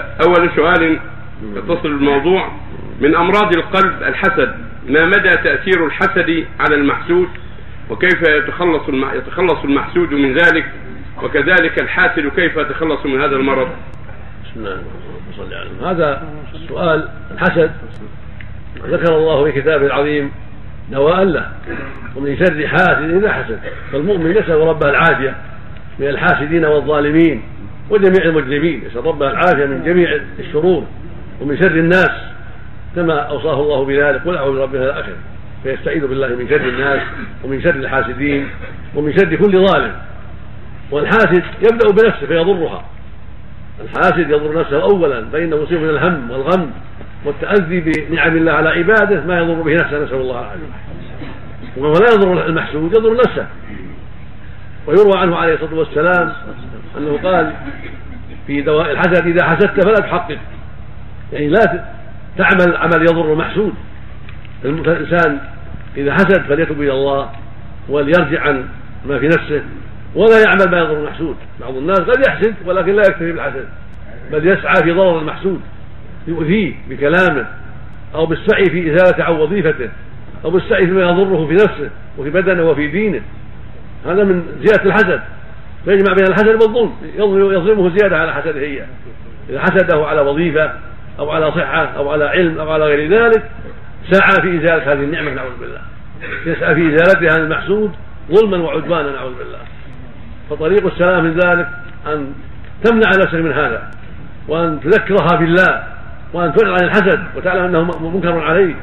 أول سؤال يتصل بالموضوع. من أمراض القلب الحسد ما مدى تأثير الحسد على المحسود؟ وكيف يتخلص يتخلص المحسود من ذلك؟ وكذلك الحاسد كيف يتخلص من هذا المرض؟ بسم الله الرحمن الرحيم. هذا السؤال الحسد. ذكر الله في كتابه العظيم دواء له ومن شر حاسد إذا حسد. فالمؤمن يسأل ربه العافية من الحاسدين والظالمين. وجميع المجرمين يسأل ربه العافية من جميع الشرور ومن شر الناس كما أوصاه الله بذلك قل اعوذ برب الناس الآخر فيستعيذ بالله من شر الناس ومن شر الحاسدين ومن شر كل ظالم. والحاسد يبدأ بنفسه فيضرها. الحاسد يضر نفسه اولا فإنه يصيب من الهم والغم والتأذي بنعم الله على عباده ما يضر به نفسه نسأل الله العافية. ولا يضر المحسود يضر نفسه. ويروى عنه عليه الصلاة والسلام أنه قال في دواء الحسد إذا حسدت فلا تحقق. يعني لا تعمل عمل يضر المحسود فالانسان إذا حسد فليتب إلى الله وليرجع عن ما في نفسه ولا يعمل ما يضر المحسود بعض الناس قد يحسد ولكن لا يكتفي بالحسد بل يسعى في ضرر المحسود يؤذيه بكلامه أو بالسعي في ازالته عن وظيفته أو بالسعي فيما يضره في نفسه وفي بدنه وفي دينه. هذا من زيادة الحسد. فيجمع بين الحسد والظلم. يظلمه زيادة على حسده هي. إذا حسده على وظيفة أو على صحة أو على علم أو على غير ذلك سعى في إزالة هذه النعمة نعوذ بالله. يسعى في إزالتها المحسود ظلما وعدوانا نعوذ بالله. فطريق السلام من ذلك أن تمنع نفسك من هذا وأن تذكرها بالله وأن تعرض عن الحسد وتعلم أنه منكر عليك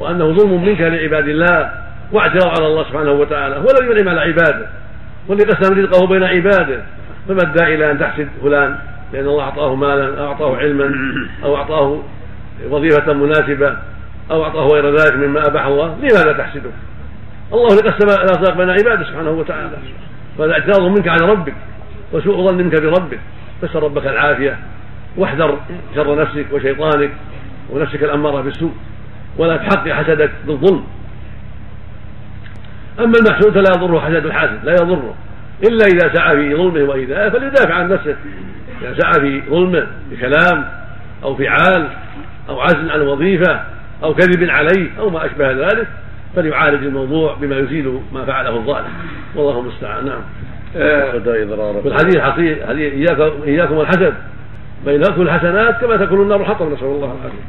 وأنه ظلم منك لعباد الله واعتراض على الله سبحانه وتعالى هو الذي ينعم على عباده. والذي قسم رزقه بين عباده. فما الداعي إلى أن تحسد فلان؟ لأن الله أعطاه مالا أو أعطاه علما أو أعطاه وظيفة مناسبة أو أعطاه غير ذلك مما أباح الله. لماذا تحسده؟ الله اللي قسم الارزاق بين عباده سبحانه وتعالى. فهذا اعتراض منك على ربك وسوء ظن منك بربك فاسال ربك العافية. واحذر شر نفسك وشيطانك ونفسك الأمارة بالسوء. ولا تحقق حسدك بالظلم. أما المحسود فلا يضره حسد الحاسد لا يضره. إلا إذا سعى في ظلمه وايذائه فليدافع عن نفسه. إذا سعى في ظلمه بكلام أو فعال أو عزل عن وظيفة أو كذب عليه أو ما أشبه ذلك فليعالج الموضوع بما يزيل ما فعله الظالم. والله المستعان. نعم. في الحديث حقيقة إياكم إياكم والحسد فإن تأكل الحسنات كما تأكل النار حطب نسأل الله العافية.